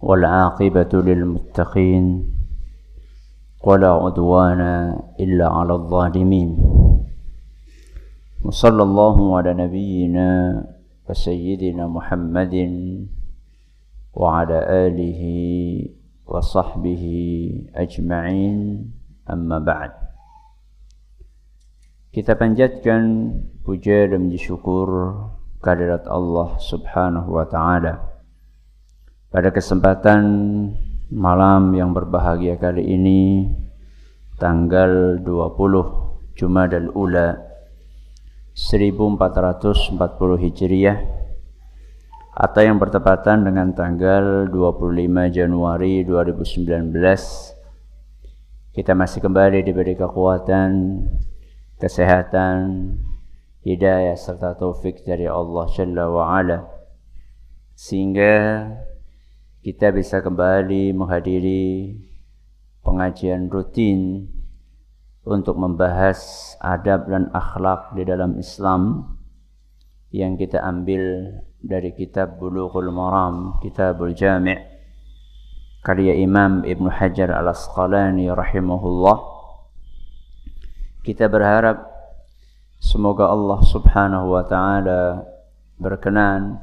والعاقبة للمتقين ولا عدوان إلا على الظالمين وصلى الله على نبينا وسيدنا محمد وعلى آله وصحبه أجمعين أما بعد Kita panjatkan puja dan syukur kehadirat Allah Subhanahu wa taala. Pada kesempatan malam yang berbahagia kali ini tanggal 20 Jumadal Ula 1440 Hijriah atau yang bertepatan dengan tanggal 25 Januari 2019 kita masih kembali diberi kekuatan, kesehatan, hidayah serta taufik dari Allah Jalla wa Ala sehingga kita bisa kembali menghadiri pengajian rutin untuk membahas adab dan akhlak di dalam Islam yang kita ambil dari kitab Bulughul Maram, Kitabul Jami' karya Imam Ibn Hajar Al-Asqalani rahimahullah. Kita berharap Semoga Allah Subhanahu wa taala berkenan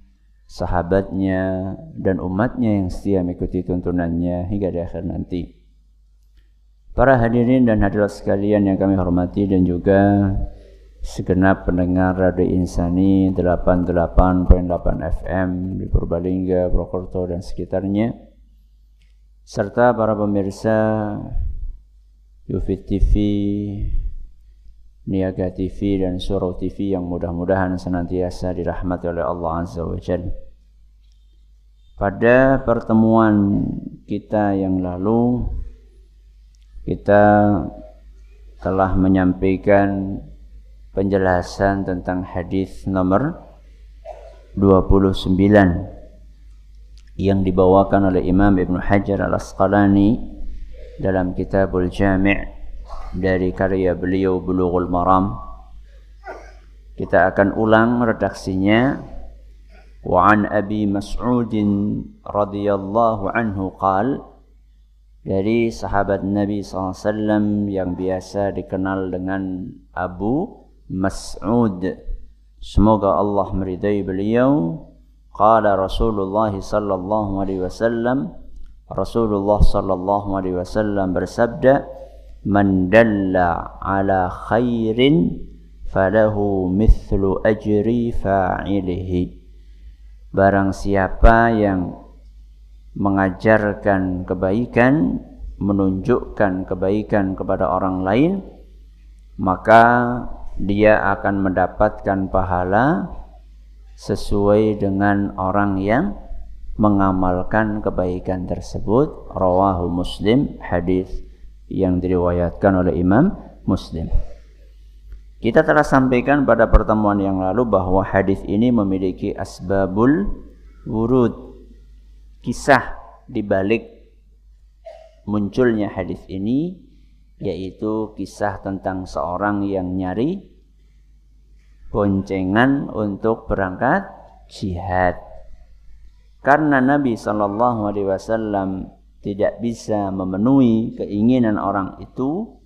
sahabatnya, dan umatnya yang setia mengikuti tuntunannya hingga di akhir nanti. Para hadirin dan hadirat sekalian yang kami hormati dan juga segenap pendengar Radio Insani 88.8 FM di Purbalingga, Purwokerto dan sekitarnya serta para pemirsa Yufit TV Niaga TV dan Surau TV yang mudah-mudahan senantiasa dirahmati oleh Allah Azza wa Jalla. Pada pertemuan kita yang lalu kita telah menyampaikan penjelasan tentang hadis nomor 29 yang dibawakan oleh Imam Ibn Hajar Al-Asqalani dalam Kitabul Jami' dari karya beliau Bulughul Maram. Kita akan ulang redaksinya. Wa an Abi Mas'ud radhiyallahu anhu qal dari sahabat Nabi SAW yang biasa dikenal dengan Abu Mas'ud. Semoga Allah meridai beliau. Qala Rasulullah sallallahu alaihi wasallam Rasulullah sallallahu alaihi wasallam bersabda man dalla ala khairin falahu mithlu ajri fa'ilihi barang siapa yang mengajarkan kebaikan menunjukkan kebaikan kepada orang lain maka dia akan mendapatkan pahala sesuai dengan orang yang mengamalkan kebaikan tersebut rawahu muslim hadis yang diriwayatkan oleh Imam Muslim. Kita telah sampaikan pada pertemuan yang lalu bahwa hadis ini memiliki asbabul wurud. Kisah di balik munculnya hadis ini yaitu kisah tentang seorang yang nyari boncengan untuk berangkat jihad. Karena Nabi Wasallam tidak bisa memenuhi keinginan orang itu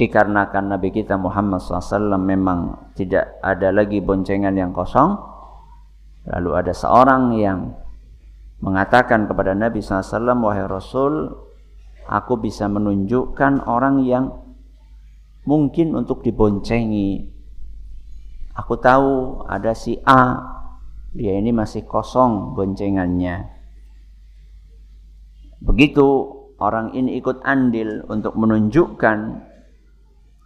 dikarenakan Nabi kita Muhammad SAW memang tidak ada lagi boncengan yang kosong lalu ada seorang yang mengatakan kepada Nabi SAW wahai Rasul aku bisa menunjukkan orang yang mungkin untuk diboncengi. Aku tahu ada si A, dia ini masih kosong boncengannya. Begitu orang ini ikut andil untuk menunjukkan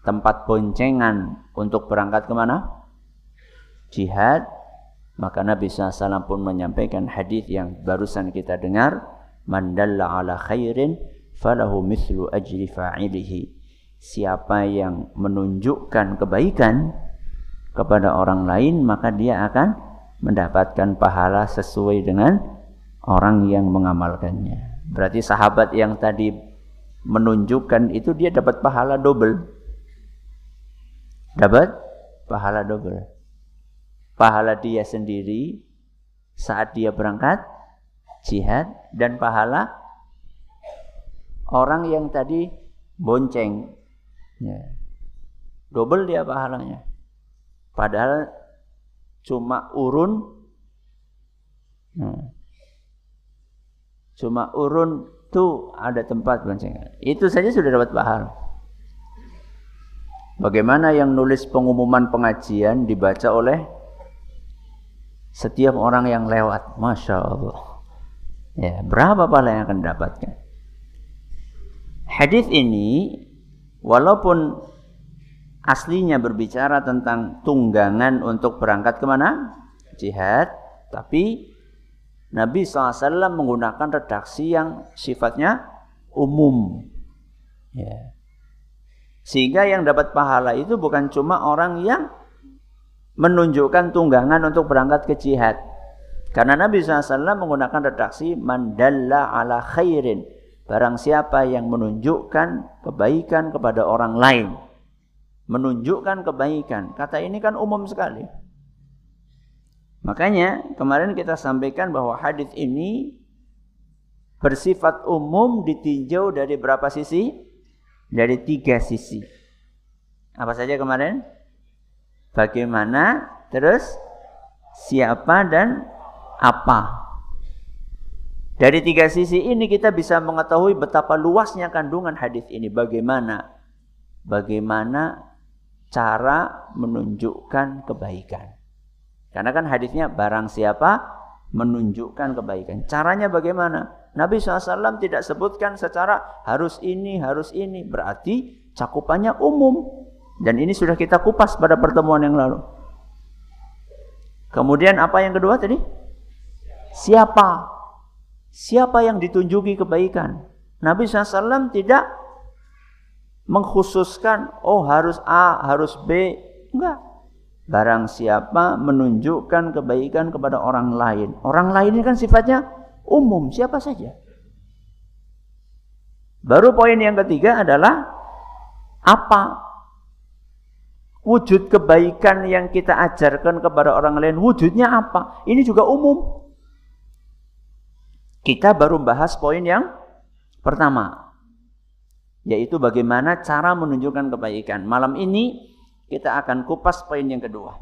tempat boncengan untuk berangkat ke mana? Jihad. Maka Nabi SAW pun menyampaikan hadis yang barusan kita dengar. Man dalla ala khairin falahu mithlu ajri fa'ilihi. Siapa yang menunjukkan kebaikan kepada orang lain maka dia akan mendapatkan pahala sesuai dengan orang yang mengamalkannya. Berarti sahabat yang tadi menunjukkan itu dia dapat pahala double. Dapat pahala double. Pahala dia sendiri saat dia berangkat jihad dan pahala orang yang tadi bonceng. Ya. Double dia pahalanya. Padahal cuma urun nah, cuma urun tuh ada tempat boncengan itu saja sudah dapat pahala bagaimana yang nulis pengumuman pengajian dibaca oleh setiap orang yang lewat masya Allah ya berapa pahala yang akan dapatkan hadis ini walaupun aslinya berbicara tentang tunggangan untuk berangkat ke mana? Jihad. Tapi Nabi SAW menggunakan redaksi yang sifatnya umum. Ya. Sehingga yang dapat pahala itu bukan cuma orang yang menunjukkan tunggangan untuk berangkat ke jihad. Karena Nabi SAW menggunakan redaksi mandalla ala khairin. Barang siapa yang menunjukkan kebaikan kepada orang lain menunjukkan kebaikan. Kata ini kan umum sekali. Makanya kemarin kita sampaikan bahwa hadis ini bersifat umum ditinjau dari berapa sisi? Dari tiga sisi. Apa saja kemarin? Bagaimana, terus siapa dan apa. Dari tiga sisi ini kita bisa mengetahui betapa luasnya kandungan hadis ini. Bagaimana? Bagaimana cara menunjukkan kebaikan. Karena kan hadisnya barang siapa menunjukkan kebaikan. Caranya bagaimana? Nabi SAW tidak sebutkan secara harus ini, harus ini. Berarti cakupannya umum. Dan ini sudah kita kupas pada pertemuan yang lalu. Kemudian apa yang kedua tadi? Siapa? Siapa yang ditunjuki kebaikan? Nabi SAW tidak mengkhususkan oh harus A, harus B. Enggak. Barang siapa menunjukkan kebaikan kepada orang lain. Orang lain ini kan sifatnya umum, siapa saja. Baru poin yang ketiga adalah apa wujud kebaikan yang kita ajarkan kepada orang lain, wujudnya apa? Ini juga umum. Kita baru bahas poin yang pertama, yaitu bagaimana cara menunjukkan kebaikan. Malam ini kita akan kupas poin yang kedua.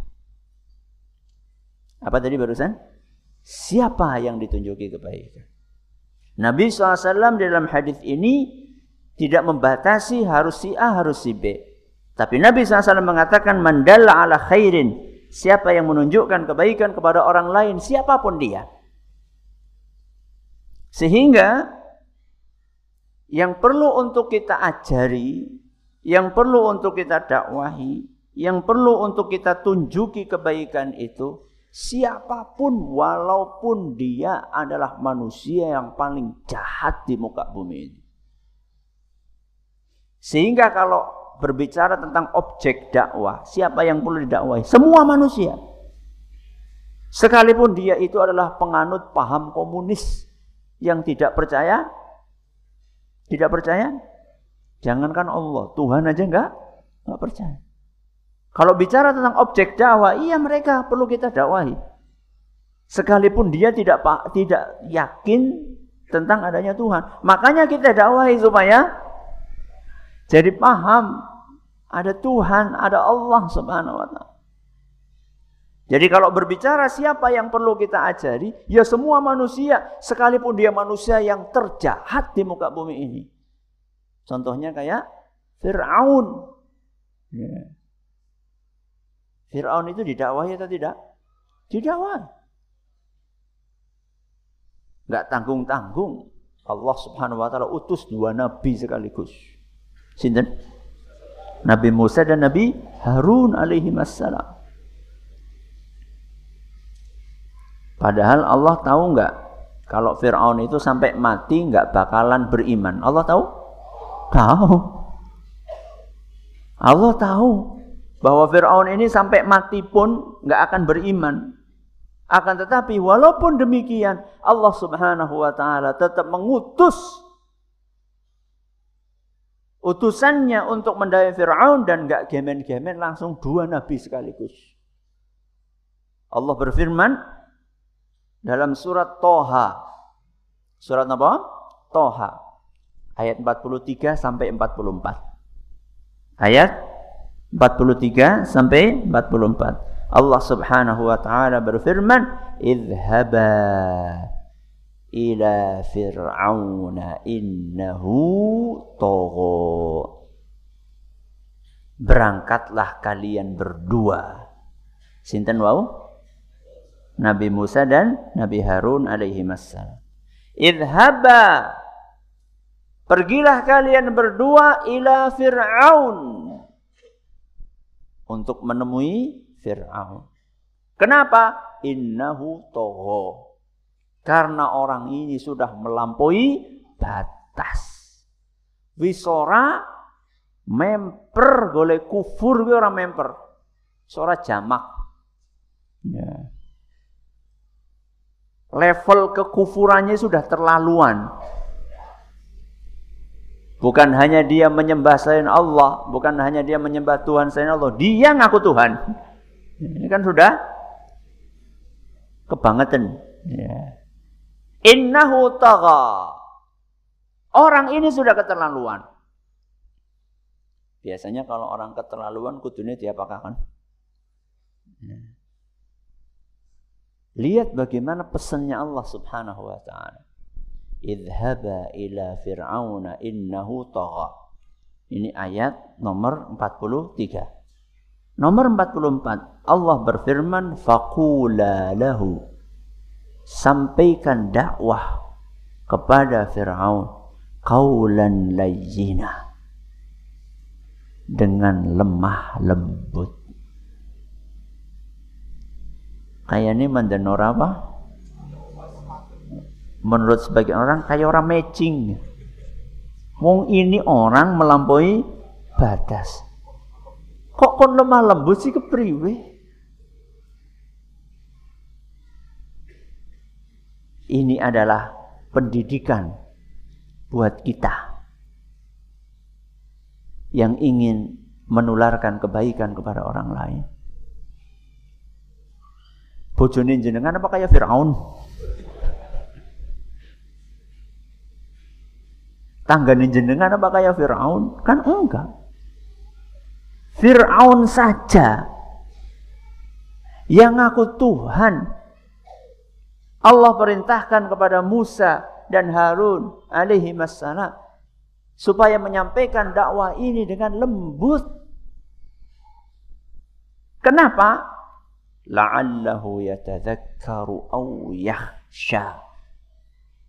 Apa tadi barusan? Siapa yang ditunjuki kebaikan? Nabi SAW dalam hadis ini tidak membatasi harus si A, harus si B. Tapi Nabi SAW mengatakan mandalla ala khairin. Siapa yang menunjukkan kebaikan kepada orang lain, siapa pun dia. Sehingga yang perlu untuk kita ajari, yang perlu untuk kita dakwahi, yang perlu untuk kita tunjuki kebaikan itu, siapa pun walaupun dia adalah manusia yang paling jahat di muka bumi ini. Sehingga kalau berbicara tentang objek dakwah, siapa yang perlu didakwahi? Semua manusia. Sekalipun dia itu adalah penganut paham komunis yang tidak percaya tidak percaya? Jangankan Allah, Tuhan aja enggak enggak percaya. Kalau bicara tentang objek dakwah, iya mereka perlu kita dakwahi. Sekalipun dia tidak tidak yakin tentang adanya Tuhan. Makanya kita dakwahi supaya jadi paham ada Tuhan, ada Allah Subhanahu wa taala. Jadi kalau berbicara siapa yang perlu kita ajari, ya semua manusia, sekalipun dia manusia yang terjahat di muka bumi ini. Contohnya kayak Fir'aun. Ya. Fir'aun itu didakwahi atau tidak? Didakwahi. Enggak tanggung-tanggung. Allah subhanahu wa ta'ala utus dua nabi sekaligus. Sinten? Nabi Musa dan Nabi Harun alaihi wassalam. Padahal Allah tahu enggak kalau Fir'aun itu sampai mati enggak bakalan beriman. Allah tahu? Tahu. Allah tahu bahwa Fir'aun ini sampai mati pun enggak akan beriman. Akan tetapi walaupun demikian Allah subhanahu wa ta'ala tetap mengutus utusannya untuk mendaya Fir'aun dan enggak gemen-gemen langsung dua nabi sekaligus. Allah berfirman dalam surat Toha. Surat apa? Toha. Ayat 43 sampai 44. Ayat 43 sampai 44. Allah Subhanahu wa taala berfirman, "Idhhaba ila fir'auna innahu tagha." Berangkatlah kalian berdua. Sinten wau? Nabi Musa dan Nabi Harun alaihi wassalam. Idhaba Pergilah kalian berdua ila Fir'aun untuk menemui Fir'aun. Kenapa? Innahu toho. Karena orang ini sudah melampaui batas. Wisora memper golek kufur gue orang memper. Sora jamak. Ya. Level kekufurannya sudah terlaluan. Bukan hanya dia menyembah selain Allah, bukan hanya dia menyembah Tuhan selain Allah, dia ngaku Tuhan. Ini kan sudah kebangetan. Ya. Innahu. Orang ini sudah keterlaluan. Biasanya kalau orang keterlaluan kudunya diapakan? Ya. Lihat bagaimana pesannya Allah Subhanahu wa taala. Idhaba ila fir'auna innahu tagha. Ini ayat nomor 43. Nomor 44, Allah berfirman, Faqula lahu. Sampaikan dakwah kepada Fir'aun. Qawlan layyina. Dengan lemah lembut. Kayak ini mendenor apa? Menurut sebagian orang kayak orang matching. Wong ini orang melampaui batas. Kok kon lemah lembut sih kepriwe? Ini adalah pendidikan buat kita yang ingin menularkan kebaikan kepada orang lain. Bojone jenengan apa kayak Firaun? Tanggane jenengan apa kayak Firaun? Kan enggak. Fir'aun saja yang ngaku Tuhan. Allah perintahkan kepada Musa dan Harun alaihi wassalam supaya menyampaikan dakwah ini dengan lembut. Kenapa? La'allahu yatadzakkaru aw yakhsha.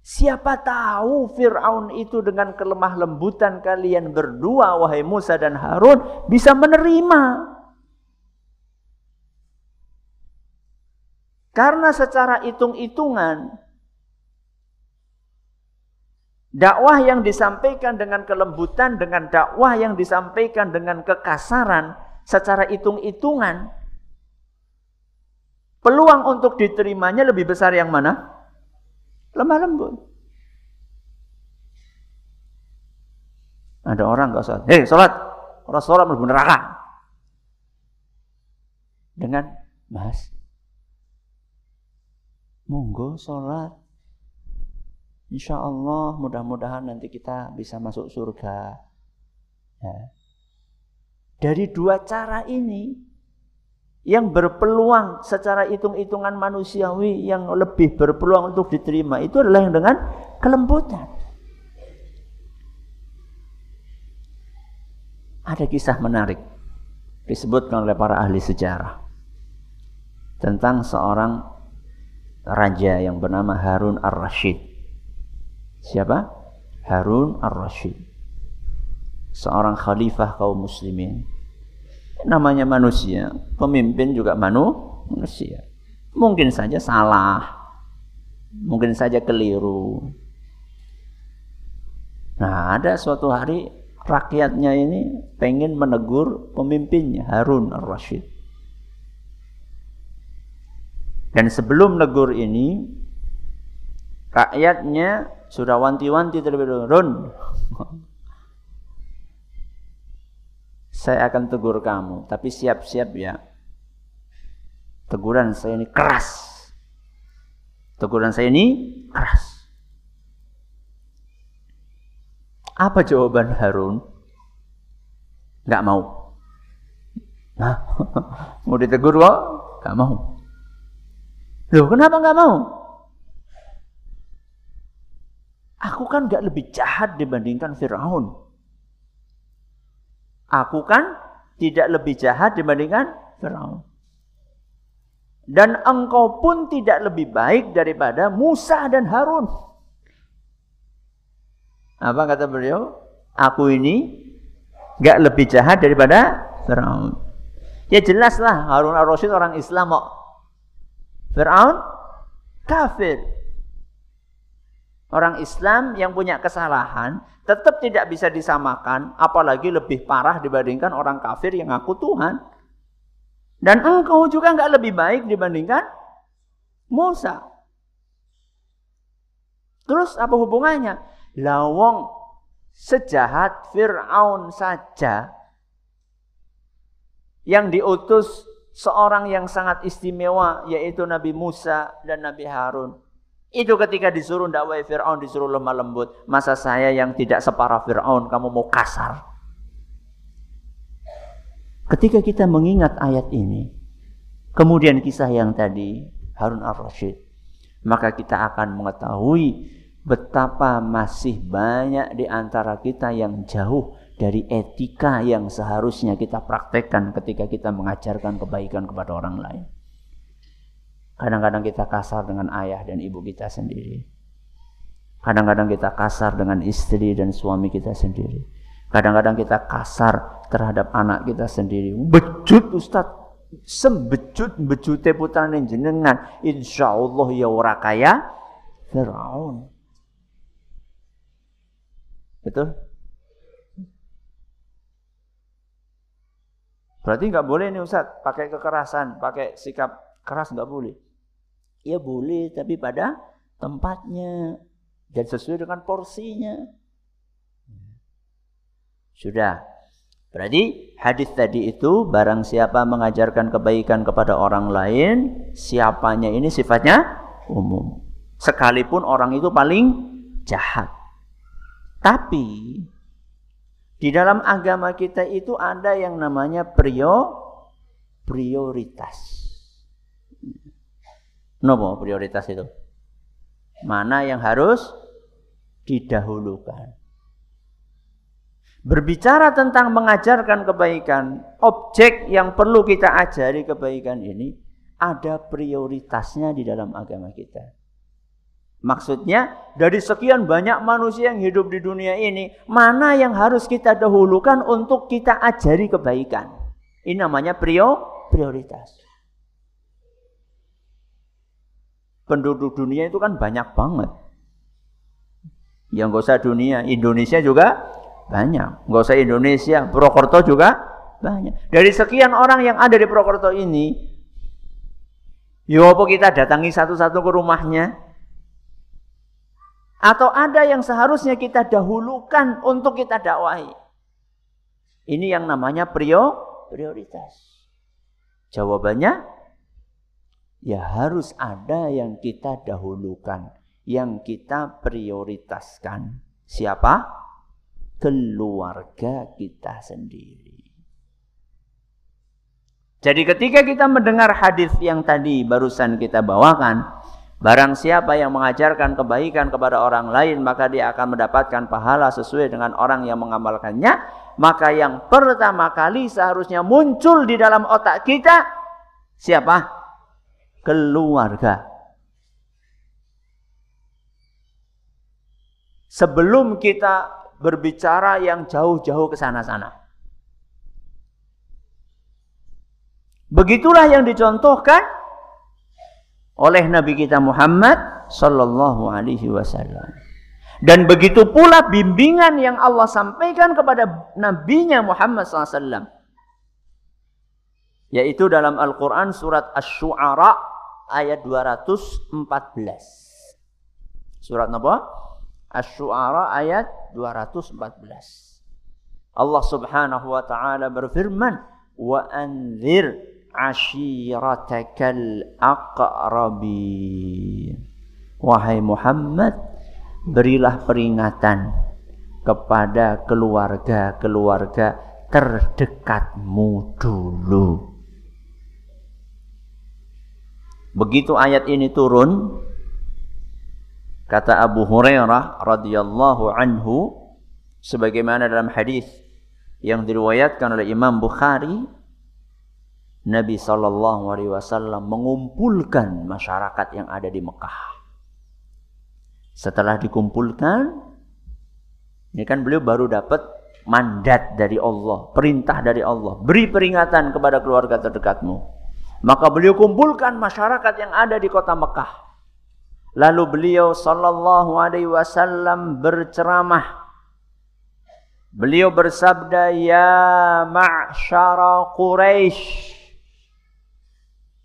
Siapa tahu Fir'aun itu dengan kelemah lembutan kalian berdua, wahai Musa dan Harun, bisa menerima. Karena secara hitung-hitungan, dakwah yang disampaikan dengan kelembutan, dengan dakwah yang disampaikan dengan kekasaran, secara hitung-hitungan, peluang untuk diterimanya lebih besar yang mana? Lemah lembut. Ada orang nggak sholat. Hei, sholat. Orang sholat mau neraka. Dengan, mas, monggo sholat. Insya Allah mudah-mudahan nanti kita bisa masuk surga. Ya. Dari dua cara ini, yang berpeluang secara hitung-hitungan manusiawi yang lebih berpeluang untuk diterima itu adalah yang dengan kelembutan. Ada kisah menarik disebutkan oleh para ahli sejarah tentang seorang raja yang bernama Harun ar-Rashid. Siapa? Harun ar-Rashid. Seorang khalifah kaum muslimin. Namanya manusia, pemimpin juga manu, manusia. Mungkin saja salah, mungkin saja keliru. Nah, ada suatu hari rakyatnya ini pengen menegur pemimpinnya Harun ar-Rashid. Dan sebelum negur ini, rakyatnya sudah wanti-wanti terlebih dahulu. Saya akan tegur kamu, tapi siap-siap ya. Teguran saya ini keras. Teguran saya ini keras. Apa jawaban Harun? Gak mau. Nah, mau ditegur kok? Gak mau. Loh, kenapa nggak mau? Aku kan nggak lebih jahat dibandingkan Fir'aun. Aku kan tidak lebih jahat dibandingkan Fir'aun. Dan engkau pun tidak lebih baik daripada Musa dan Harun. Apa kata beliau? Aku ini nggak lebih jahat daripada Fir'aun. Ya jelaslah Harun al-Rasyid orang Islam kok. Fir'aun kafir. Orang Islam yang punya kesalahan tetap tidak bisa disamakan, apalagi lebih parah dibandingkan orang kafir yang ngaku Tuhan. Dan engkau juga nggak lebih baik dibandingkan Musa. Terus apa hubungannya? Lawong sejahat Fir'aun saja yang diutus seorang yang sangat istimewa yaitu Nabi Musa dan Nabi Harun. Itu ketika disuruh dakwah Fir'aun disuruh lemah lembut. Masa saya yang tidak separah Fir'aun kamu mau kasar. Ketika kita mengingat ayat ini, kemudian kisah yang tadi Harun al-Rashid, maka kita akan mengetahui betapa masih banyak di antara kita yang jauh dari etika yang seharusnya kita praktekkan ketika kita mengajarkan kebaikan kepada orang lain. Kadang-kadang kita kasar dengan ayah dan ibu kita sendiri. Kadang-kadang kita kasar dengan istri dan suami kita sendiri. Kadang-kadang kita kasar terhadap anak kita sendiri. Becut Ustaz, sembecut becute putrane jenengan. Insya Allah ya ora kaya Fir'aun. Betul? Berarti nggak boleh nih Ustaz pakai kekerasan, pakai sikap keras nggak boleh. Ya boleh, tapi pada tempatnya dan sesuai dengan porsinya. Sudah. Berarti hadis tadi itu barang siapa mengajarkan kebaikan kepada orang lain, siapanya ini sifatnya umum. Sekalipun orang itu paling jahat. Tapi di dalam agama kita itu ada yang namanya prio prioritas. Nopo prioritas itu? Mana yang harus didahulukan? Berbicara tentang mengajarkan kebaikan, objek yang perlu kita ajari kebaikan ini ada prioritasnya di dalam agama kita. Maksudnya dari sekian banyak manusia yang hidup di dunia ini, mana yang harus kita dahulukan untuk kita ajari kebaikan? Ini namanya prio, prioritas. Penduduk dunia itu kan banyak banget. Yang gak usah dunia, Indonesia juga banyak. Gak usah Indonesia, Purwokerto juga banyak. Dari sekian orang yang ada di Purwokerto ini, ya apa kita datangi satu-satu ke rumahnya, atau ada yang seharusnya kita dahulukan untuk kita dakwahi. Ini yang namanya prio, prioritas. Jawabannya, ya harus ada yang kita dahulukan, yang kita prioritaskan. Siapa? Keluarga kita sendiri. Jadi ketika kita mendengar hadis yang tadi barusan kita bawakan, Barang siapa yang mengajarkan kebaikan kepada orang lain, maka dia akan mendapatkan pahala sesuai dengan orang yang mengamalkannya. Maka yang pertama kali seharusnya muncul di dalam otak kita, siapa? Keluarga. Sebelum kita berbicara yang jauh-jauh ke sana-sana. Begitulah yang dicontohkan oleh Nabi kita Muhammad sallallahu alaihi wasallam. Dan begitu pula bimbingan yang Allah sampaikan kepada nabinya Muhammad SAW. Yaitu dalam Al-Quran surat Ash-Shu'ara ayat 214. Surat apa? Ash-Shu'ara ayat 214. Allah subhanahu wa ta'ala berfirman. Wa anzir ashiratakal aqrabin. Wahai Muhammad, berilah peringatan kepada keluarga-keluarga terdekatmu dulu. Begitu ayat ini turun, kata Abu Hurairah radhiyallahu anhu sebagaimana dalam hadis yang diriwayatkan oleh Imam Bukhari Nabi Shallallahu Alaihi Wasallam mengumpulkan masyarakat yang ada di Mekah. Setelah dikumpulkan, ini kan beliau baru dapat mandat dari Allah, perintah dari Allah, beri peringatan kepada keluarga terdekatmu. Maka beliau kumpulkan masyarakat yang ada di kota Mekah. Lalu beliau Shallallahu Alaihi Wasallam berceramah. Beliau bersabda, Ya ma'syara Quraisy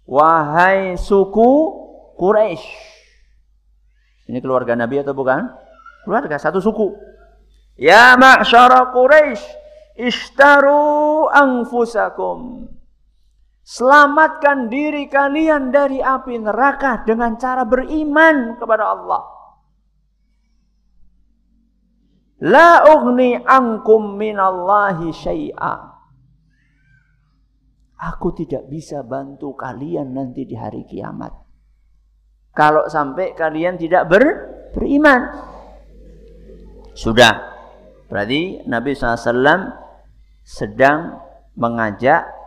Wahai suku Quraisy. Ini keluarga Nabi atau bukan? Keluarga satu suku. Ya ma'syara Quraisy, ishtaru anfusakum. Selamatkan diri kalian dari api neraka dengan cara beriman kepada Allah. La ugni ankum minallahi syai'a. Aku tidak bisa bantu kalian nanti di hari kiamat. Kalau sampai kalian tidak ber, beriman. Sudah. Berarti Nabi SAW sedang mengajak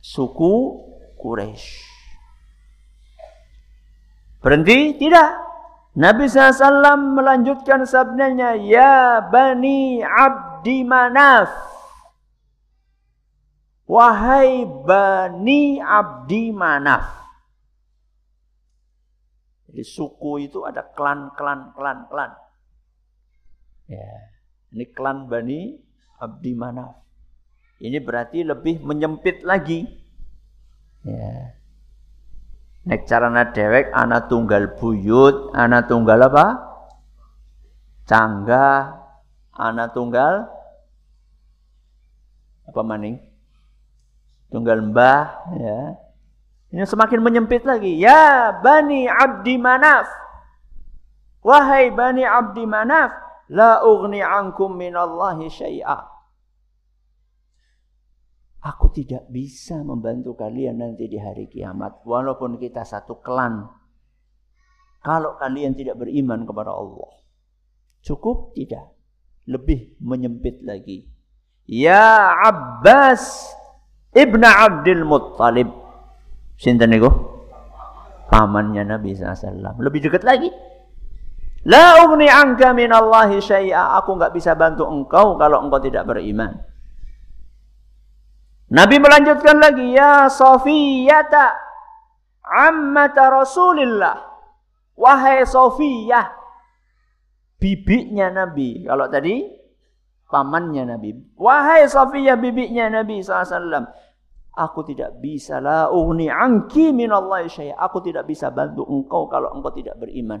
suku Quraisy. Berhenti? Tidak. Nabi SAW melanjutkan sabdanya, Ya Bani Abdi Manaf. Wahai Bani Abdi Manaf. Jadi suku itu ada klan, klan, klan, klan. Ya. Ini klan Bani Abdi Manaf. Ini berarti lebih menyempit lagi. Ya. Nek carana dewek anak tunggal buyut, anak tunggal apa? Cangga, anak tunggal apa maning? tunggal mbah ya ini semakin menyempit lagi ya bani abdi manaf wahai bani abdi manaf la ugni ankum minallahi syai'a Aku tidak bisa membantu kalian nanti di hari kiamat. Walaupun kita satu klan. Kalau kalian tidak beriman kepada Allah. Cukup? Tidak. Lebih menyempit lagi. Ya Abbas Ibnu Abdul Muttalib. Sinten niku? Pamannya Nabi SAW. Lebih dekat lagi. La ugni anka syai'a. Aku enggak bisa bantu engkau kalau engkau tidak beriman. Nabi melanjutkan lagi. Ya Sofiyata. Ammata Rasulillah. Wahai Sofiyah. Bibinya Nabi. Kalau tadi pamannya Nabi. Wahai Sofiyah bibinya Nabi SAW. Aku tidak bisa la anki minallahi syai'a. Aku tidak bisa bantu engkau kalau engkau tidak beriman.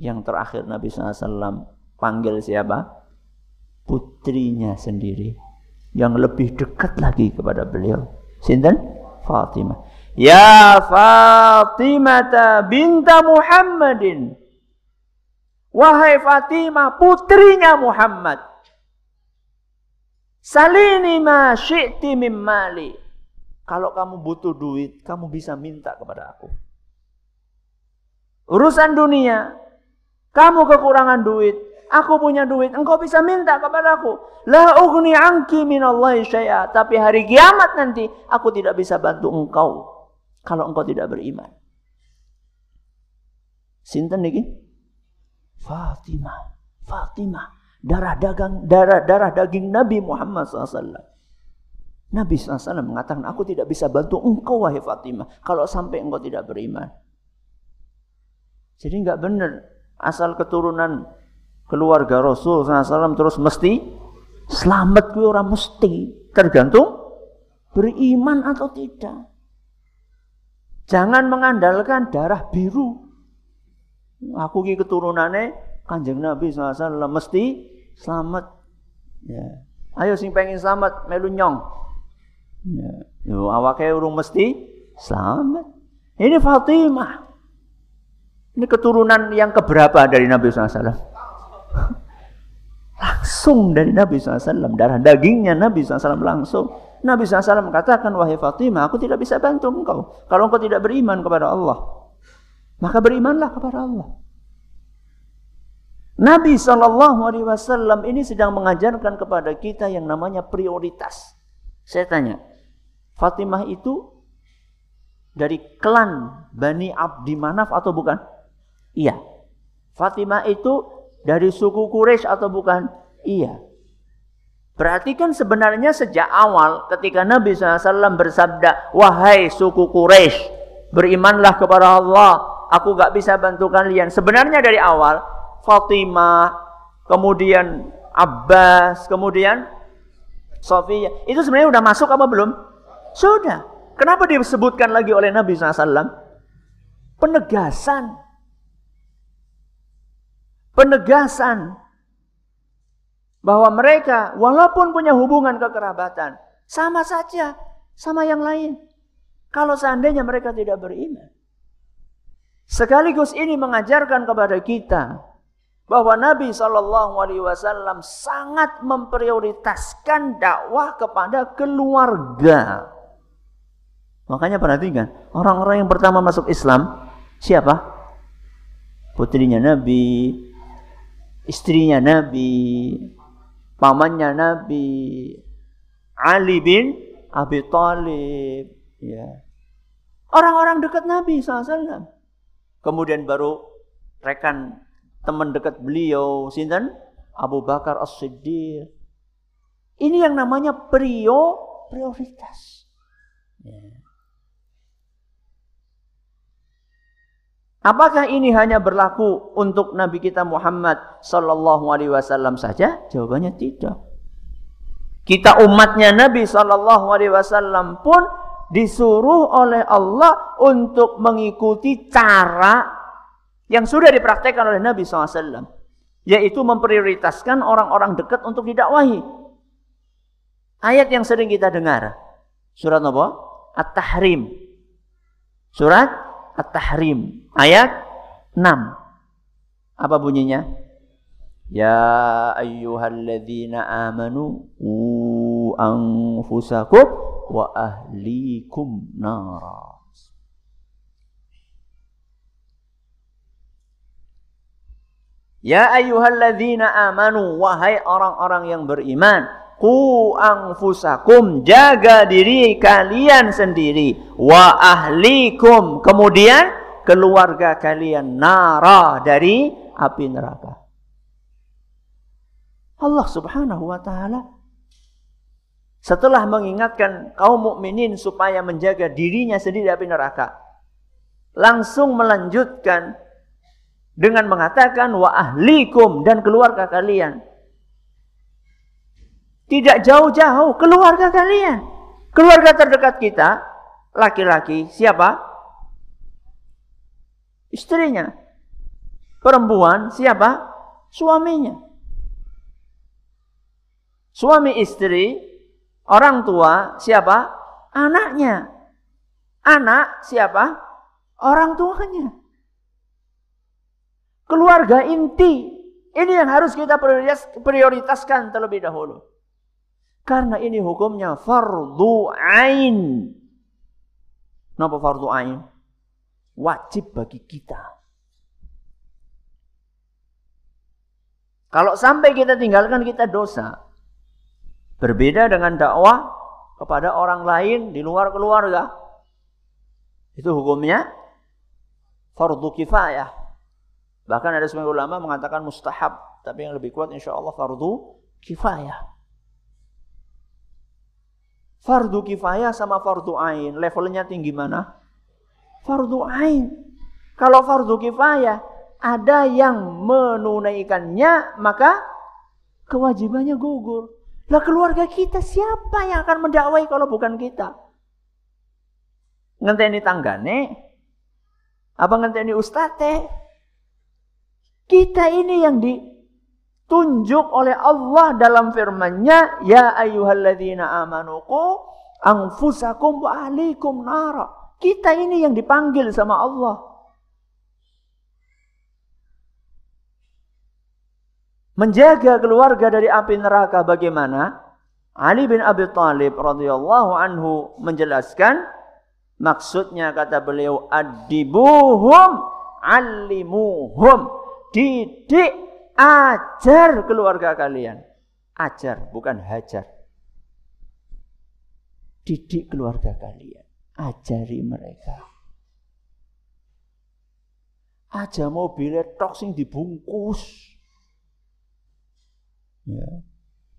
Yang terakhir Nabi SAW panggil siapa? Putrinya sendiri. Yang lebih dekat lagi kepada beliau. Sinten? Fatimah. Ya Fatimah binta Muhammadin. Wahai Fatimah, putrinya Muhammad. Salini ma syi'ti mim mali. Kalau kamu butuh duit, kamu bisa minta kepada aku. Urusan dunia. Kamu kekurangan duit. Aku punya duit. Engkau bisa minta kepadaku. La ugni anki minallahi syai'a. Tapi hari kiamat nanti aku tidak bisa bantu engkau. Kalau engkau tidak beriman. Sinten niki? Fatimah. Fatimah. Darah dagang darah darah daging Nabi Muhammad SAW. Nabi SAW mengatakan, aku tidak bisa bantu engkau wahai Fatimah. Kalau sampai engkau tidak beriman. Jadi nggak benar. Asal keturunan keluarga Rasul SAW terus mesti selamat gue orang mesti. Tergantung beriman atau tidak. Jangan mengandalkan darah biru. Aku ki keturunannya kanjeng Nabi SAW mesti selamat. Ya. Ayo sing pengen selamat melu nyong. Ya. Yo awake urung mesti selamat. Ini Fatimah. Ini keturunan yang keberapa dari Nabi SAW? Langsung dari Nabi SAW. Darah dagingnya Nabi SAW langsung. Nabi SAW mengatakan, Wahai Fatimah, aku tidak bisa bantu engkau. Kalau engkau tidak beriman kepada Allah. Maka berimanlah kepada Allah. Nabi SAW ini sedang mengajarkan kepada kita yang namanya prioritas. Saya tanya, Fatimah itu dari klan Bani Abdi Manaf atau bukan? Iya. Fatimah itu dari suku Quraisy atau bukan? Iya. Berarti kan sebenarnya sejak awal ketika Nabi SAW bersabda, Wahai suku Quraisy, berimanlah kepada Allah, aku gak bisa bantu kalian. Sebenarnya dari awal, Fatimah, kemudian Abbas, kemudian Sofia, itu sebenarnya udah masuk apa belum? Sudah. Kenapa disebutkan lagi oleh Nabi SAW? Penegasan. Penegasan. Bahwa mereka walaupun punya hubungan kekerabatan. Sama saja. Sama yang lain. Kalau seandainya mereka tidak beriman. Sekaligus ini mengajarkan kepada kita bahwa Nabi Shallallahu Alaihi Wasallam sangat memprioritaskan dakwah kepada keluarga. Makanya perhatikan, orang-orang yang pertama masuk Islam siapa? Putrinya Nabi, istrinya Nabi, pamannya Nabi, Ali bin Abi Thalib, ya. Orang-orang dekat Nabi SAW. Kemudian baru rekan teman dekat beliau, sinten? Abu Bakar As-Siddiq. Ini yang namanya prio prioritas. Ya. Apakah ini hanya berlaku untuk Nabi kita Muhammad sallallahu alaihi wasallam saja? Jawabannya tidak. Kita umatnya Nabi sallallahu alaihi wasallam pun disuruh oleh Allah untuk mengikuti cara yang sudah dipraktekkan oleh Nabi SAW. Yaitu memprioritaskan orang-orang dekat untuk didakwahi. Ayat yang sering kita dengar. Surat apa? At-Tahrim. Surat At-Tahrim ayat 6. Apa bunyinya? Ya ayyuhalladzina amanu u anfusakum wa ahlikum nara. Ya ayyuhalladzina amanu wahai orang-orang yang beriman Ku anfusakum jaga diri kalian sendiri wa ahlikum kemudian keluarga kalian nara dari api neraka. Allah Subhanahu wa taala setelah mengingatkan kaum mukminin supaya menjaga dirinya sendiri dari api neraka langsung melanjutkan dengan mengatakan wa ahlikum dan keluarga kalian tidak jauh-jauh keluarga kalian. Keluarga terdekat kita, laki-laki, siapa? Istrinya. Perempuan, siapa? Suaminya. Suami istri, orang tua, siapa? Anaknya. Anak, siapa? Orang tuanya. Keluarga inti. Ini yang harus kita prioritaskan terlebih dahulu. Karena ini hukumnya fardu ain. Napa fardu ain? Wajib bagi kita. Kalau sampai kita tinggalkan kita dosa. Berbeda dengan dakwah kepada orang lain di luar keluarga. Itu hukumnya fardu kifayah. Bahkan ada sebagian ulama mengatakan mustahab, tapi yang lebih kuat insya Allah fardu kifayah. Fardu kifayah sama fardu ain, levelnya tinggi mana? Fardu ain. Kalau fardu kifayah, ada yang menunaikannya, maka kewajibannya gugur. Lah keluarga kita siapa yang akan mendakwai kalau bukan kita? Ngenteni tanggane? Apa ngenteni ustate? Kita ini yang ditunjuk oleh Allah dalam firman-Nya, "Ya ayyuhalladzina amanu qu anfusakum wa ahlikum nara." Kita ini yang dipanggil sama Allah. menjaga keluarga dari api neraka bagaimana? Ali bin Abi Thalib radhiyallahu anhu menjelaskan maksudnya kata beliau adibuhum alimuhum didik ajar keluarga kalian ajar bukan hajar didik keluarga kalian ajari mereka aja mobilnya tok sing dibungkus Ya.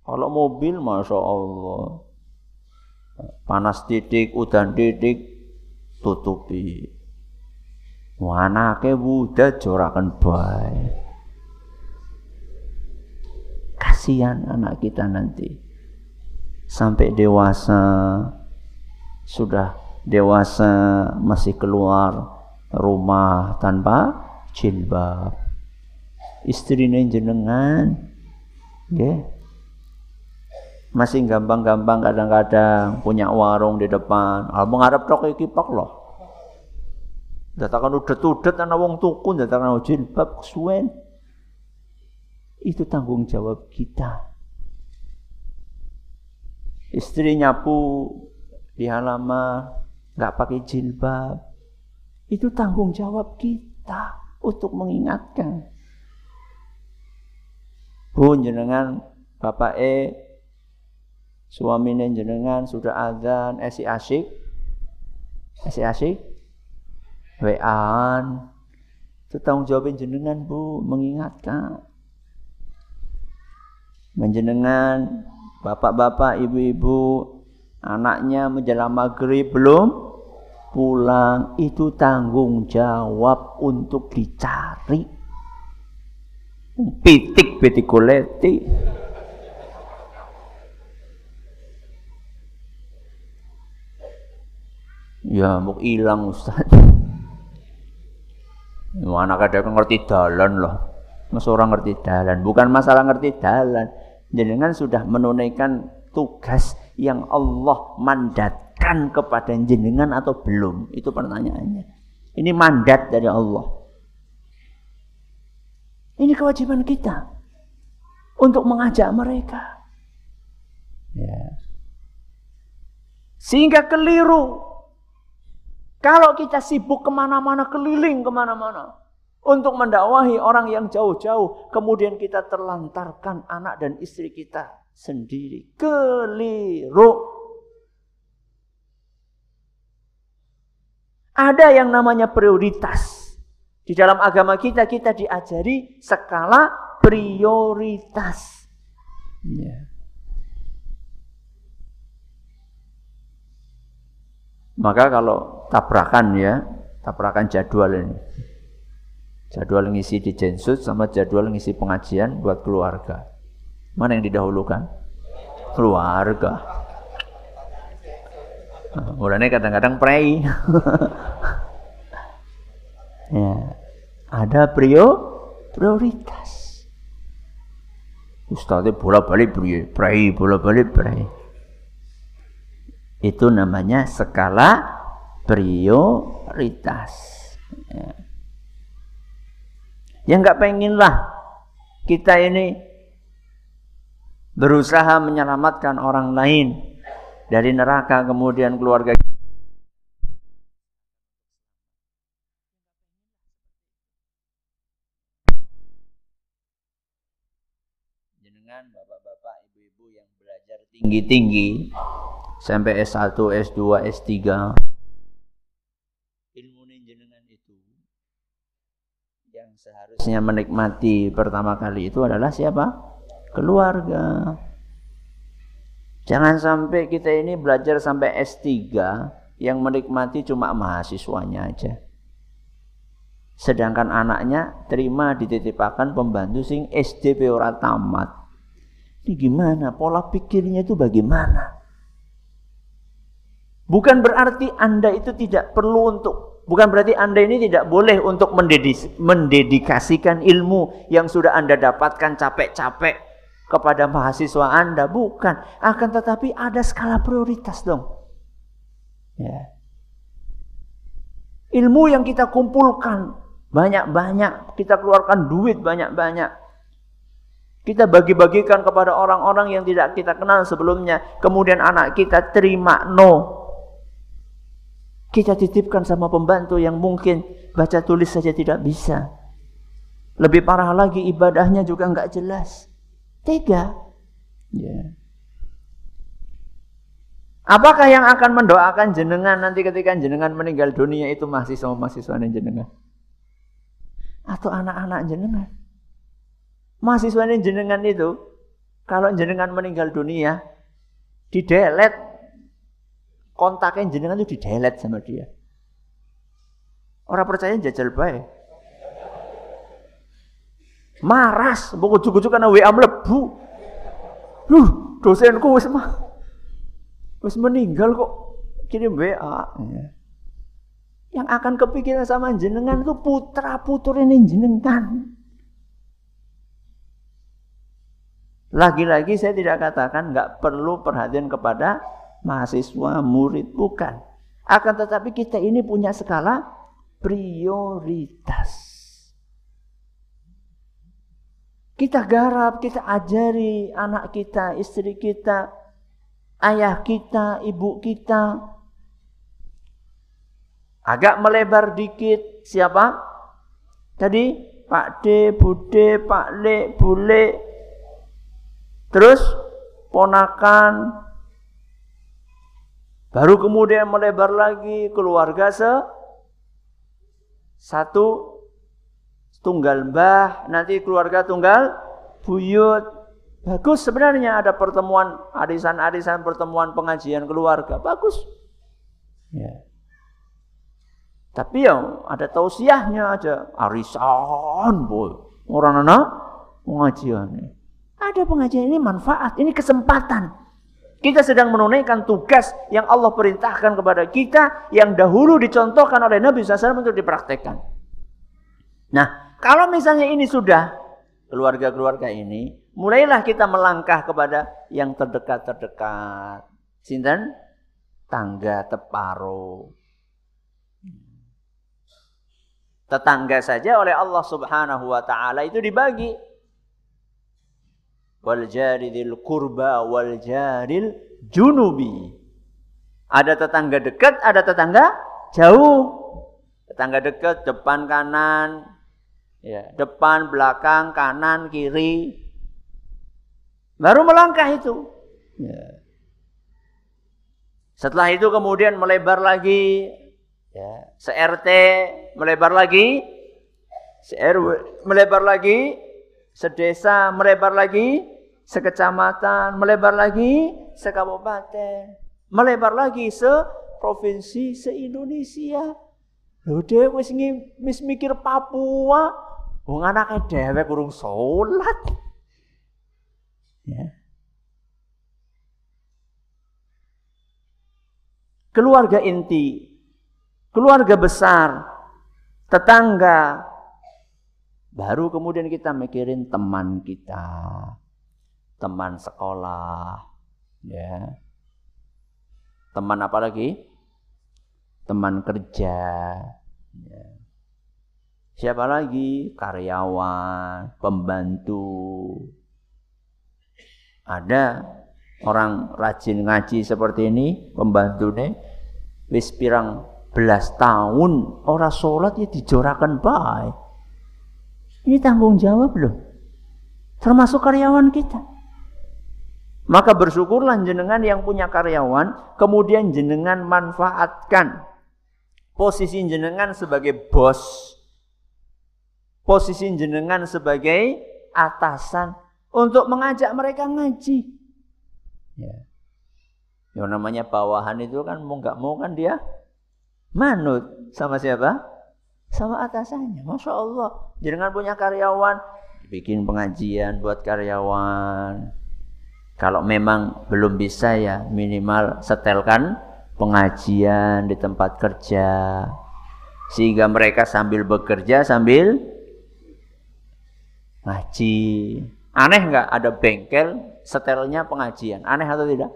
Kalau mobil, masya Allah, panas titik, udan titik, tutupi. Anaknya budak jorakan baik. Kasihan anak kita nanti. Sampai dewasa, sudah dewasa masih keluar rumah tanpa jilbab. Istrinya jenengan Okay. Masih gampang-gampang kadang-kadang punya warung di depan. Ah mengharap tok iki pak loh. Datakan udet-udet ana wong tuku, datakan jilbab kesuwen. Itu tanggung jawab kita. Istri nyapu di halaman nggak pakai jilbab. Itu tanggung jawab kita untuk mengingatkan. Bu jenengan bapak E suami jenengan sudah azan esi asyik esi asyik WA-an itu tanggung jawab jenengan Bu mengingatkan menjenengan bapak-bapak ibu-ibu anaknya menjelang maghrib belum pulang itu tanggung jawab untuk dicari. Pitik kuleti ya mau hilang Ustaz. Anak ada yang ngerti dalan loh. Mas orang ngerti dalan. Bukan masalah ngerti dalan jenengan sudah menunaikan tugas yang Allah mandatkan kepada jenengan atau belum itu pertanyaannya ini mandat dari Allah ini kewajiban kita untuk mengajak mereka. Ya. Sehingga keliru. Kalau kita sibuk ke mana-mana, keliling ke mana-mana. Untuk mendakwahi orang yang jauh-jauh. Kemudian kita terlantarkan anak dan istri kita sendiri. Keliru. Ada yang namanya prioritas. Di dalam agama kita, kita diajari skala prioritas. Ya. Maka kalau tabrakan ya, tabrakan jadwal ini. Jadwal ngisi di Jensut sama jadwal ngisi pengajian buat keluarga. Mana yang didahulukan? Keluarga. Nah, mulanya kadang-kadang prei. Ya. Ada prio prioritas. Ustaznya bola balik pria, prai bola balik prai. Itu namanya skala prioritas. Ya. Ya nggak penginlah kita ini berusaha menyelamatkan orang lain dari neraka kemudian keluarga kita. Bapak-bapak, ibu-ibu yang belajar tinggi-tinggi sampai S1, S2, S3 seharusnya menikmati pertama kali itu adalah siapa? Keluarga. Jangan sampai kita ini belajar sampai S3 yang menikmati cuma mahasiswanya aja. Sedangkan anaknya terima dititipkan pembantu sing SD ora tamat. Ini gimana? Pola pikirnya itu bagaimana? Bukan berarti Anda itu tidak perlu untuk bukan berarti Anda ini tidak boleh untuk mendedikasikan ilmu yang sudah Anda dapatkan capek-capek kepada mahasiswa Anda, bukan. Akan tetapi ada skala prioritas dong. Ya. Ilmu yang kita kumpulkan banyak-banyak, kita keluarkan duit banyak-banyak. Kita bagi-bagikan kepada orang-orang yang tidak kita kenal sebelumnya. Kemudian anak kita terima no. Kita titipkan sama pembantu yang mungkin baca tulis saja tidak bisa. Lebih parah lagi ibadahnya juga nggak jelas. Tega. Ya. Apakah yang akan mendoakan jenengan nanti ketika jenengan meninggal dunia itu mahasiswa-mahasiswa jenengan? atau anak-anak jenengan. Mahasiswa jenengan itu kalau jenengan meninggal dunia di delete kontaknya jenengan itu di delete sama dia. Orang percaya jajal baik. Maras, buku cucu karena WA melebu. Duh, dosenku wis mah wis meninggal kok kirim WA. Ya yang akan kepikiran sama jenengan itu putra putri ini jenengan. Lagi-lagi saya tidak katakan nggak perlu perhatian kepada mahasiswa, murid, bukan. Akan tetapi kita ini punya skala prioritas. Kita garap, kita ajari anak kita, istri kita, ayah kita, ibu kita, Agak melebar dikit siapa? Tadi Pak D, Bude, Pak Le, Bule. Terus ponakan. Baru kemudian melebar lagi keluarga se satu tunggal mbah, nanti keluarga tunggal buyut. Bagus sebenarnya ada pertemuan arisan-arisan pertemuan pengajian keluarga. Bagus. Ya. Tapi yang ada tausiahnya aja, arisan boy. Orang anak pengajian. Ada pengajian ini manfaat, ini kesempatan. Kita sedang menunaikan tugas yang Allah perintahkan kepada kita yang dahulu dicontohkan oleh Nabi SAW untuk dipraktekkan. Nah, kalau misalnya ini sudah keluarga-keluarga ini, mulailah kita melangkah kepada yang terdekat-terdekat. Sinten? Tangga teparo tetangga saja oleh Allah Subhanahu wa taala itu dibagi. Wal jaridil kurba wal jaril junubi. Ada tetangga dekat, ada tetangga jauh. Tetangga dekat depan kanan, ya, depan belakang kanan kiri. Baru melangkah itu. Ya. Setelah itu kemudian melebar lagi Ya, se-RT melebar lagi, se-RW melebar lagi, sedesa melebar lagi, sekecamatan melebar lagi, sekabupaten melebar lagi se provinsi se Indonesia. Lho dhewe wis mikir Papua, wong anake dhewe kurung salat. Ya. Keluarga inti keluarga besar, tetangga. Baru kemudian kita mikirin teman kita, teman sekolah, ya. Teman apa lagi? Teman kerja. Ya. Siapa lagi? Karyawan, pembantu. Ada orang rajin ngaji seperti ini, pembantu nih, wis pirang belas tahun orang sholat ya dijorakan baik. Ini tanggung jawab loh. Termasuk karyawan kita. Maka bersyukurlah jenengan yang punya karyawan, kemudian jenengan manfaatkan posisi jenengan sebagai bos, posisi jenengan sebagai atasan untuk mengajak mereka ngaji. Ya. Yang namanya bawahan itu kan mau nggak mau kan dia manut sama siapa? Sama atasannya. Masya Allah. Jangan punya karyawan, bikin pengajian buat karyawan. Kalau memang belum bisa ya minimal setelkan pengajian di tempat kerja. Sehingga mereka sambil bekerja sambil ngaji. Aneh nggak ada bengkel setelnya pengajian? Aneh atau tidak?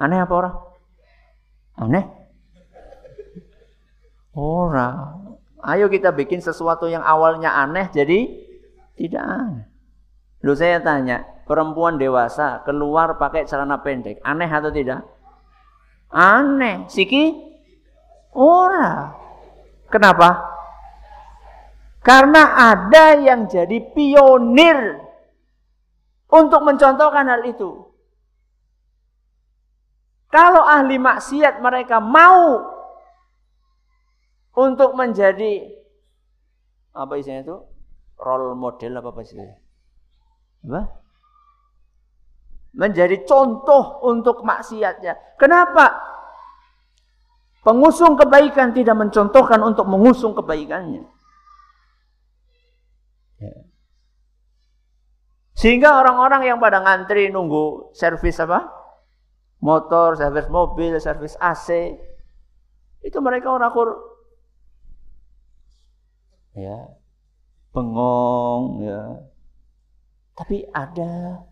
Aneh apa orang? Aneh? Orang. Ayo kita bikin sesuatu yang awalnya aneh jadi tidak aneh. Lu saya tanya, perempuan dewasa keluar pakai celana pendek, aneh atau tidak? Aneh. Siki? Ora. Kenapa? Karena ada yang jadi pionir untuk mencontohkan hal itu. Kalau ahli maksiat mereka mau untuk menjadi apa isinya itu? Role model apa apa istilahnya? Apa? Menjadi contoh untuk maksiatnya. Kenapa? Pengusung kebaikan tidak mencontohkan untuk mengusung kebaikannya. Ya. Sehingga orang-orang yang pada ngantri nunggu servis apa? Motor, servis mobil, servis AC. Itu mereka orang kur ya bengong ya. Tapi ada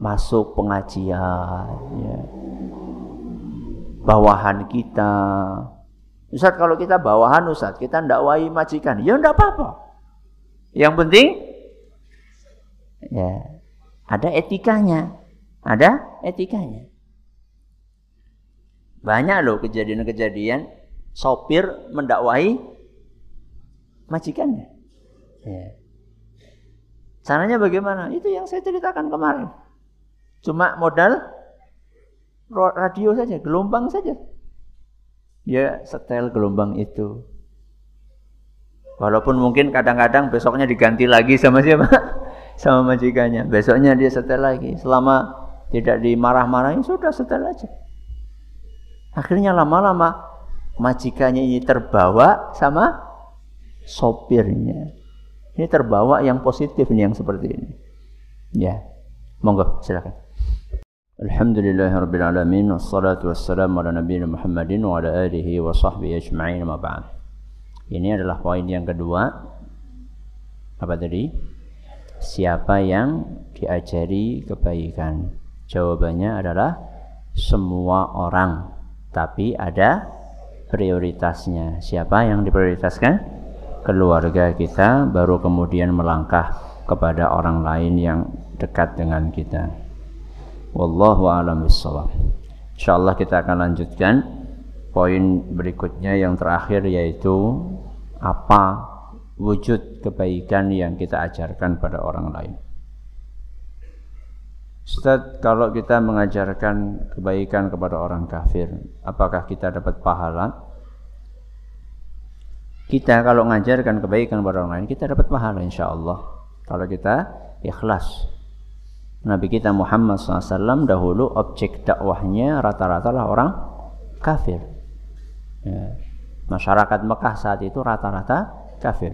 masuk pengajian ya. Bawahan kita. Ustaz kalau kita bawahan Ustaz, kita ndak wahi majikan. Ya ndak apa-apa. Yang penting ya ada etikanya. Ada etikanya. Banyak loh kejadian-kejadian sopir mendakwahi majikannya. Ya. Caranya bagaimana? Itu yang saya ceritakan kemarin. Cuma modal radio saja, gelombang saja. Ya setel gelombang itu. Walaupun mungkin kadang-kadang besoknya diganti lagi sama siapa? sama majikannya. Besoknya dia setel lagi. Selama tidak dimarah-marahin sudah setel aja. Akhirnya lama-lama majikannya ini terbawa sama sopirnya. Ini terbawa yang positif ini yang seperti ini. Ya. Monggo silakan. Alhamdulillahirabbil alamin wassalatu wassalamu ala nabiyina Muhammadin wa ala alihi wa sahbihi ajma'in ma ba'd. Ini adalah poin yang kedua. Apa tadi? Siapa yang diajari kebaikan? Jawabannya adalah semua orang. Tapi ada prioritasnya. Siapa yang diprioritaskan? Keluarga kita, baru kemudian melangkah kepada orang lain yang dekat dengan kita. Wallahu a'lam bishawab. Insyaallah kita akan lanjutkan poin berikutnya yang terakhir yaitu apa wujud kebaikan yang kita ajarkan pada orang lain. Ustaz, kalau kita mengajarkan kebaikan kepada orang kafir, apakah kita dapat pahala? Kita kalau mengajarkan kebaikan kepada orang lain, kita dapat pahala insya Allah. Kalau kita ikhlas. Nabi kita Muhammad SAW dahulu objek dakwahnya rata-rata lah orang kafir. Ya. Masyarakat Mekah saat itu rata-rata kafir.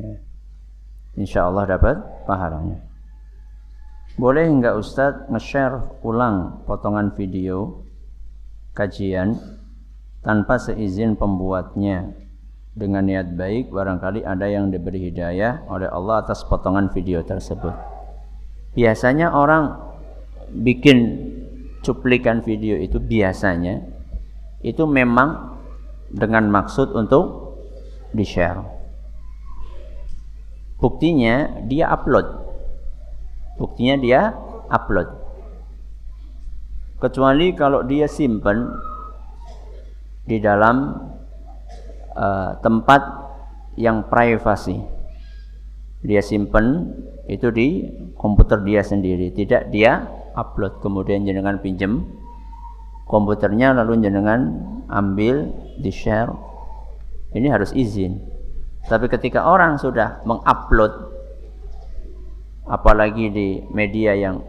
Ya. Insya Allah dapat pahalanya. Boleh enggak Ustadz nge-share ulang potongan video kajian tanpa seizin pembuatnya dengan niat baik barangkali ada yang diberi hidayah oleh Allah atas potongan video tersebut. Biasanya orang bikin cuplikan video itu biasanya itu memang dengan maksud untuk di-share. Buktinya dia upload. Buktinya dia upload. Kecuali kalau dia simpan di dalam uh, tempat yang privasi. dia simpen itu di komputer dia sendiri, tidak dia upload kemudian jenengan pinjem komputernya lalu jenengan ambil di share. Ini harus izin. Tapi ketika orang sudah mengupload apalagi di media yang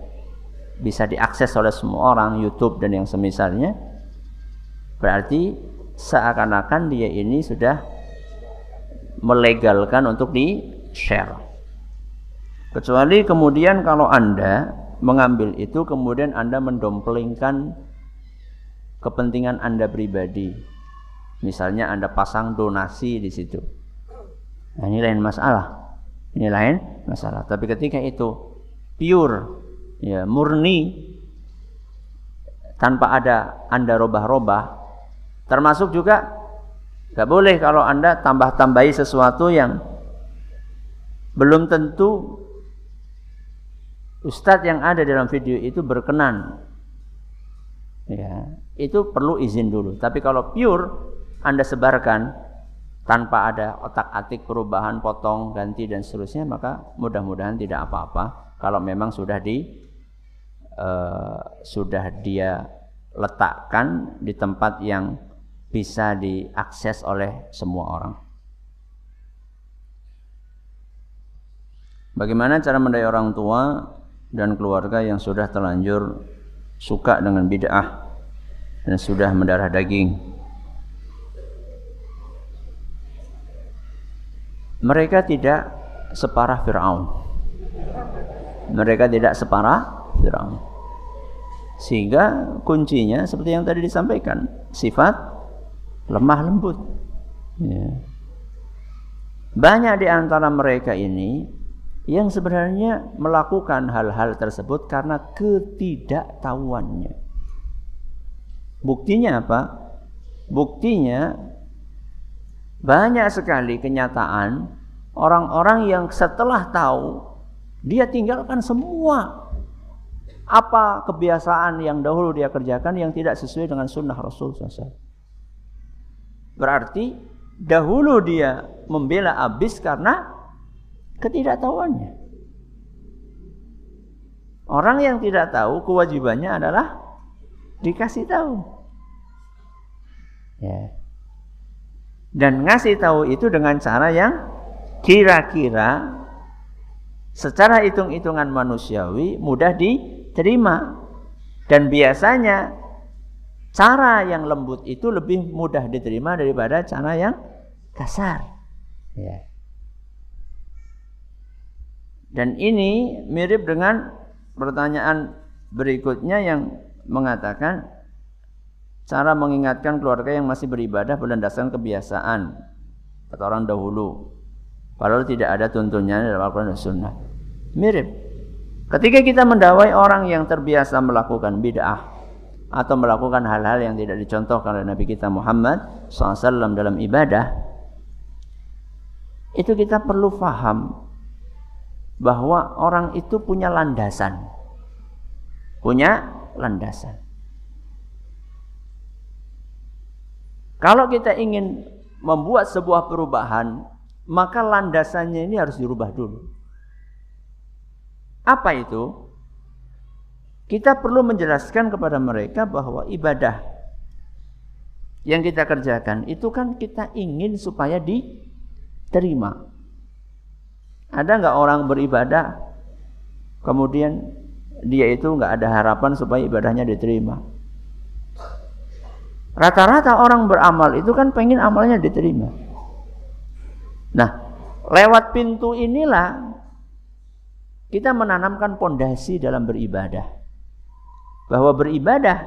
bisa diakses oleh semua orang, YouTube dan yang semisalnya, berarti seakan-akan dia ini sudah melegalkan untuk di share. Kecuali kemudian kalau Anda mengambil itu kemudian Anda mendomplingkan kepentingan Anda pribadi. Misalnya Anda pasang donasi di situ. Nah, ini lain masalah. Ini lain masalah. Tapi ketika itu pure ya murni tanpa ada Anda robah-robah termasuk juga Gak boleh kalau Anda tambah-tambahi sesuatu yang belum tentu Ustadz yang ada dalam video itu berkenan. Ya, itu perlu izin dulu. Tapi kalau pure Anda sebarkan tanpa ada otak-atik perubahan, potong, ganti dan seterusnya, maka mudah-mudahan tidak apa-apa. Kalau memang sudah di uh, sudah dia letakkan di tempat yang bisa diakses oleh semua orang. Bagaimana cara mendaya orang tua dan keluarga yang sudah terlanjur suka dengan bid'ah dan sudah mendarah daging? Mereka tidak separah Firaun. Mereka tidak separah Firaun. Sehingga kuncinya seperti yang tadi disampaikan, sifat lemah lembut. Ya. Banyak di antara mereka ini yang sebenarnya melakukan hal-hal tersebut karena ketidaktahuannya. Buktinya apa? Buktinya banyak sekali kenyataan orang-orang yang setelah tahu dia tinggalkan semua apa kebiasaan yang dahulu dia kerjakan yang tidak sesuai dengan sunnah Rasul SAW. Berarti dahulu dia membela abis karena ketidaktahuannya. Orang yang tidak tahu kewajibannya adalah dikasih tahu. Ya. Dan ngasih tahu itu dengan cara yang kira-kira secara hitung-hitungan manusiawi mudah diterima. Dan biasanya cara yang lembut itu lebih mudah diterima daripada cara yang kasar. Ya. Dan ini mirip dengan pertanyaan berikutnya yang mengatakan cara mengingatkan keluarga yang masih beribadah berdasarkan kebiasaan atau orang dahulu. Padahal tidak ada tuntunnya dalam Al-Quran dan Sunnah. Mirip. Ketika kita mendawai orang yang terbiasa melakukan bid'ah, atau melakukan hal-hal yang tidak dicontohkan oleh Nabi kita Muhammad SAW dalam ibadah, itu kita perlu faham bahwa orang itu punya landasan. Punya landasan. Kalau kita ingin membuat sebuah perubahan, maka landasannya ini harus dirubah dulu. Apa itu? Kita perlu menjelaskan kepada mereka bahwa ibadah yang kita kerjakan itu kan kita ingin supaya diterima. Ada nggak orang beribadah kemudian dia itu nggak ada harapan supaya ibadahnya diterima? Rata-rata orang beramal itu kan pengen amalnya diterima. Nah, lewat pintu inilah kita menanamkan pondasi dalam beribadah bahwa beribadah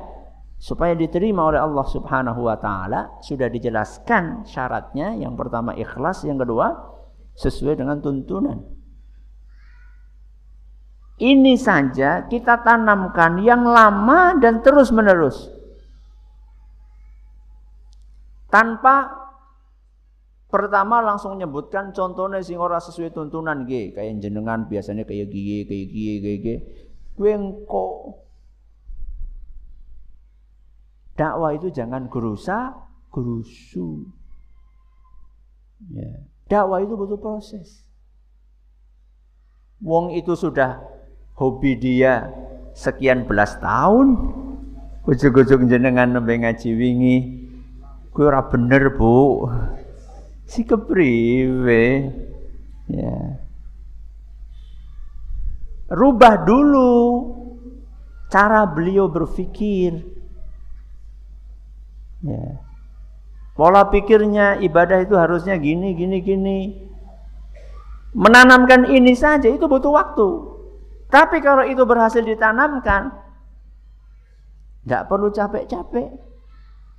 supaya diterima oleh Allah Subhanahu wa taala sudah dijelaskan syaratnya. Yang pertama ikhlas yang kedua sesuai dengan tuntunan. Ini saja kita tanamkan yang lama dan terus menerus tanpa pertama langsung menyebutkan contohnya sing ora sesuai tuntunan G kayak jenengan biasanya kayak gigi kayak gigi kayak gigi gue dakwah itu jangan gerusa, gerusu. Ya. Dakwah itu butuh proses. Wong itu sudah hobi dia sekian belas tahun. Ujug-ujug jenengan nembe ngaji wingi. Kuwi ora bener, Bu. Si kepriwe? Ya. Rubah dulu cara beliau berpikir. Ya. Pola pikirnya ibadah itu harusnya gini, gini, gini. Menanamkan ini saja itu butuh waktu. Tapi kalau itu berhasil ditanamkan, tidak perlu capek-capek.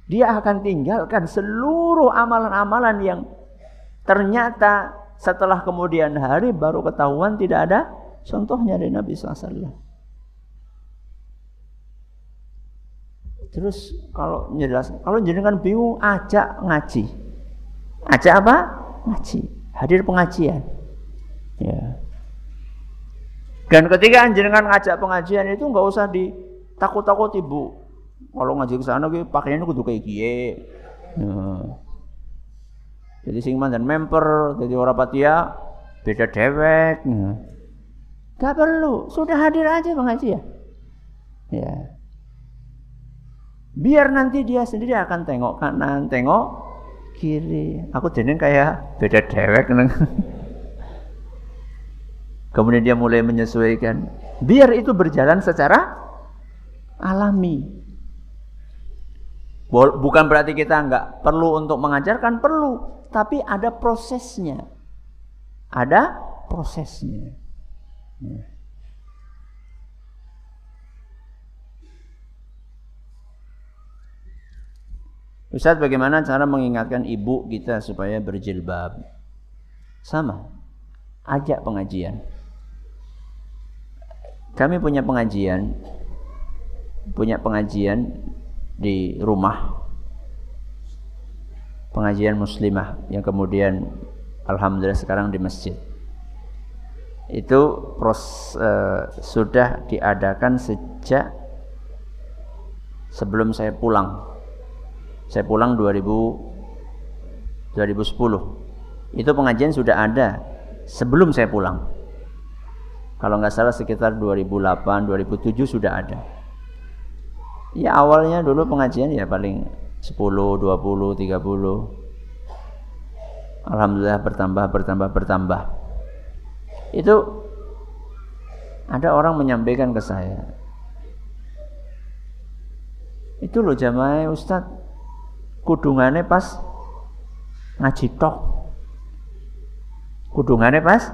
Dia akan tinggalkan seluruh amalan-amalan yang ternyata setelah kemudian hari baru ketahuan tidak ada contohnya dari Nabi SAW. Terus kalau jelas, kalau jenengan bingung, ajak ngaji. Ajak apa? Ngaji. Hadir pengajian. Ya. Dan ketika jenengan ngajak pengajian itu nggak usah ditakut-takut ibu. Kalau ngaji ke sana pakaiannya kudu kayak gie. Ya. Jadi sing mandan memper, jadi orang patia beda dewek. Ya. Gak perlu, sudah hadir aja pengajian. Ya. Biar nanti dia sendiri akan tengok kanan, tengok kiri. Aku jeneng kayak beda dewek neng. Kemudian dia mulai menyesuaikan. Biar itu berjalan secara alami. Bukan berarti kita nggak perlu untuk mengajarkan, perlu. Tapi ada prosesnya. Ada prosesnya. Ya. Ustaz bagaimana cara mengingatkan ibu kita supaya berjilbab? Sama. Ajak pengajian. Kami punya pengajian, punya pengajian di rumah, pengajian muslimah yang kemudian alhamdulillah sekarang di masjid. Itu pros, uh, sudah diadakan sejak sebelum saya pulang. Saya pulang 2000 2010. Itu pengajian sudah ada sebelum saya pulang. Kalau nggak salah sekitar 2008, 2007 sudah ada. Ya awalnya dulu pengajian ya paling 10, 20, 30. Alhamdulillah bertambah, bertambah, bertambah. Itu ada orang menyampaikan ke saya. Itu loh jamaah Ustaz, kudungannya pas ngaji tok. Kudungannya pas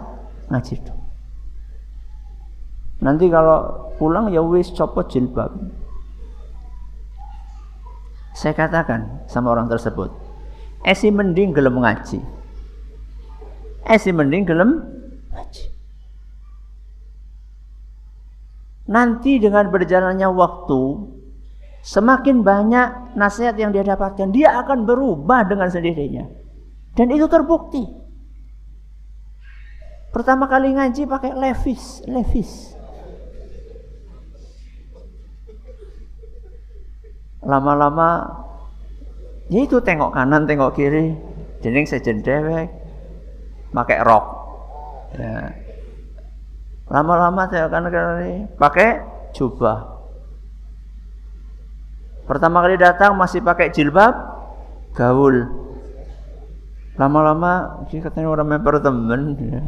ngaji tok. Nanti kalau pulang ya wis copot jilbab. Saya katakan sama orang tersebut, esi mending gelem ngaji. Esi mending gelem ngaji. Nanti dengan berjalannya waktu, semakin banyak nasihat yang dia dapatkan, dia akan berubah dengan sendirinya. Dan itu terbukti. Pertama kali ngaji pakai levis, levis. lama-lama ya itu tengok kanan tengok kiri jeneng sejen pakai rok ya. lama-lama tengok kanan kiri pakai jubah pertama kali datang masih pakai jilbab gaul lama-lama sih katanya orang memper temen ya.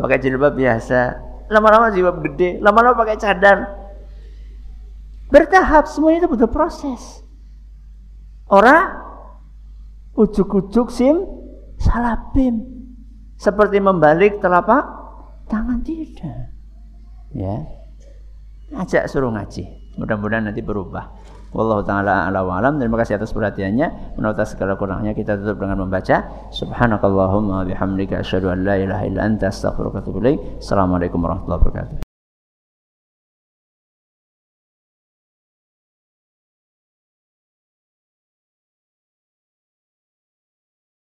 pakai jilbab biasa lama-lama jilbab gede lama-lama pakai cadar Bertahap semuanya itu butuh proses. Orang ujuk-ujuk sim salabim. Seperti membalik telapak tangan tidak. Ya. Ajak suruh ngaji. Mudah-mudahan nanti berubah. Wallahu taala ala wa alam. Terima kasih atas perhatiannya. Menurut segala kurangnya kita tutup dengan membaca subhanakallahumma bihamdika asyhadu an la ilaha illa anta astaghfiruka wa atubu ilaik. Assalamualaikum warahmatullahi wabarakatuh.